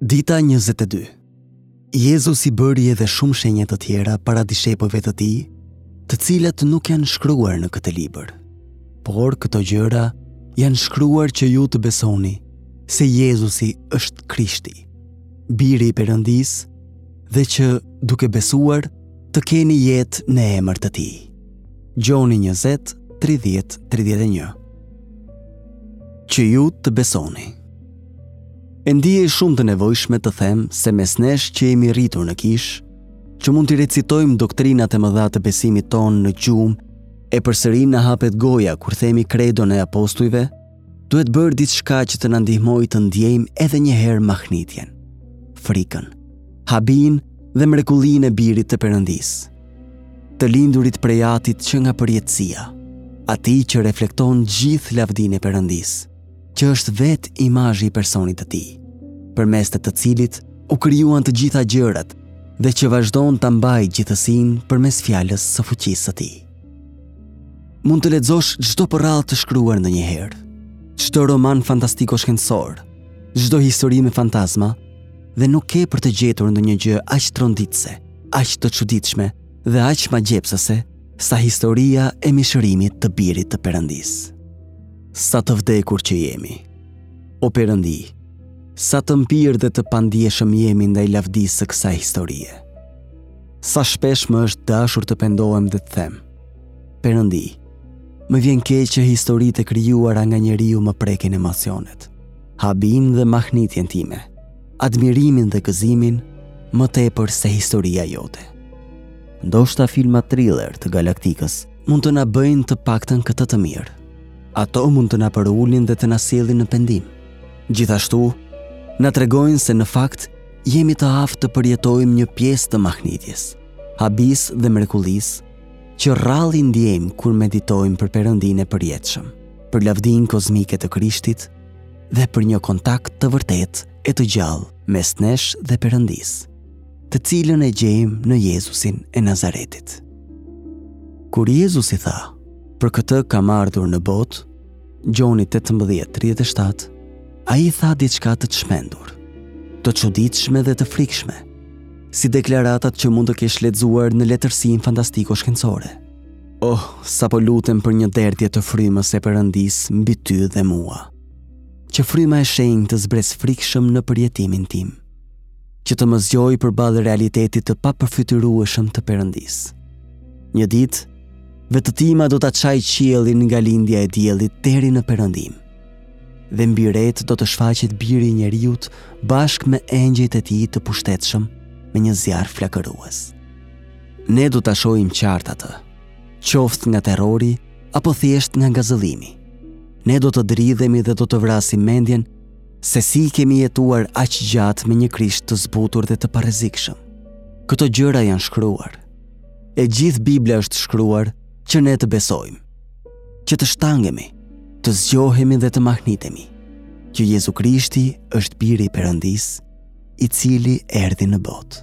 Dita 22 Jezusi bëri edhe shumë shenja të tjera para dishepujve të tij, të cilat nuk janë shkruar në këtë libër. Por këto gjëra janë shkruar që ju të besoni se Jezusi është Krishti, biri i Perëndisë, dhe që duke besuar të keni jetë në emër të tij. Gjoni 20 30 31 Që ju të besoni. E ndiej shumë të nevojshme të them se mes nesh që jemi rritur në kishë, që mund t'i recitojmë doktrinat e mëdha të besimit tonë në gjumë, e përsëri na hapet goja kur themi kredon e apostujve, duhet bërë diçka që të na ndihmojë të ndiejmë edhe një herë mahnitjen, frikën, habinë dhe mrekullinë e birit të Perëndisë. Të lindurit prej atit që nga përjetësia, atij që reflekton gjithë lavdinë e Perëndisë, që është vetë imazhi i personit të tij, përmes të cilit u krijuan të gjitha gjërat dhe që vazhdon ta mbajë gjithësinë përmes fjallës së fuqisë së tij. Mund të lexosh çdo përrallë të shkruar ndonjëherë, çdo roman fantastiko-shkencor, çdo histori me fantazma, dhe nuk ke për të gjetur ndonjë gjë aq tronditëse, aq të çuditshme dhe aq magjepsëse sa historia e mishërimit të birit të Perëndisë. Sa të vdekur që jemi. O Perëndi, sa të mpirë dhe të pandjeshëm jemi ndaj lavdisë së kësaj historie. Sa shpesh më është dashur të pendohem dhe të them. Perëndi, më vjen keq që historitë e krijuara nga njeriu më prekin emocionet, habinë dhe mahnitjen time. admirimin dhe gëzimin më tepër se historia jote. Ndoshta filmat thriller të galaktikës mund të na bëjnë të paktën këtë të mirë. Ato mund të na përulin dhe të na sjellin në pendim. Gjithashtu, na tregojnë se në fakt jemi të aftë të përjetojmë një pjesë të mahnitjes, habisë dhe mrekullisë që rrallë i ndiejmë kur meditojmë për Perëndinë e përjetshëm, për lavdinë kozmike të Krishtit dhe për një kontakt të vërtetë e të gjallë mes nesh dhe Perëndisë, të cilën e gjejmë në Jezusin e Nazaretit. Kur Jezusi tha, "Për këtë kam ardhur në botë", Gjoni 18:37, ai tha diçka të çmendur, të çuditshme dhe të frikshme, si deklaratat që mund të kesh lexuar në letërsinë fantastiko-shkencore. Oh, sa po lutem për një derdhje të frymës së Perëndisë mbi ty dhe mua. Që Fryma e Shenjtë të zbresë frikshëm në përjetimin tim. Që të më zgjojë përballë realitetit të papërfytyrueshëm të Perëndisë. Një ditë, vetëtima do ta çajë qiellin nga lindja e diellit deri në perëndim. Dhe mbi retë do të shfaqet Biri i njeriut bashkë me engjëjt e tij të pushtetshëm me një zjarr flakërues. Ne do ta shohim qartë atë, qoftë nga terrori apo thjesht nga ngazëllimi. Ne do të dridhemi dhe do të vrasim mendjen se si kemi jetuar aq gjatë me një Krisht të zbutur dhe të parrezikshëm. Këto gjëra janë shkruar. E gjithë Bibla është shkruar që ne të besojmë, që të shtangemi, të zgjohemi dhe të mahnitemi. Që Jezu Krishti është biri i Perëndisë, i cili erdhi në botë.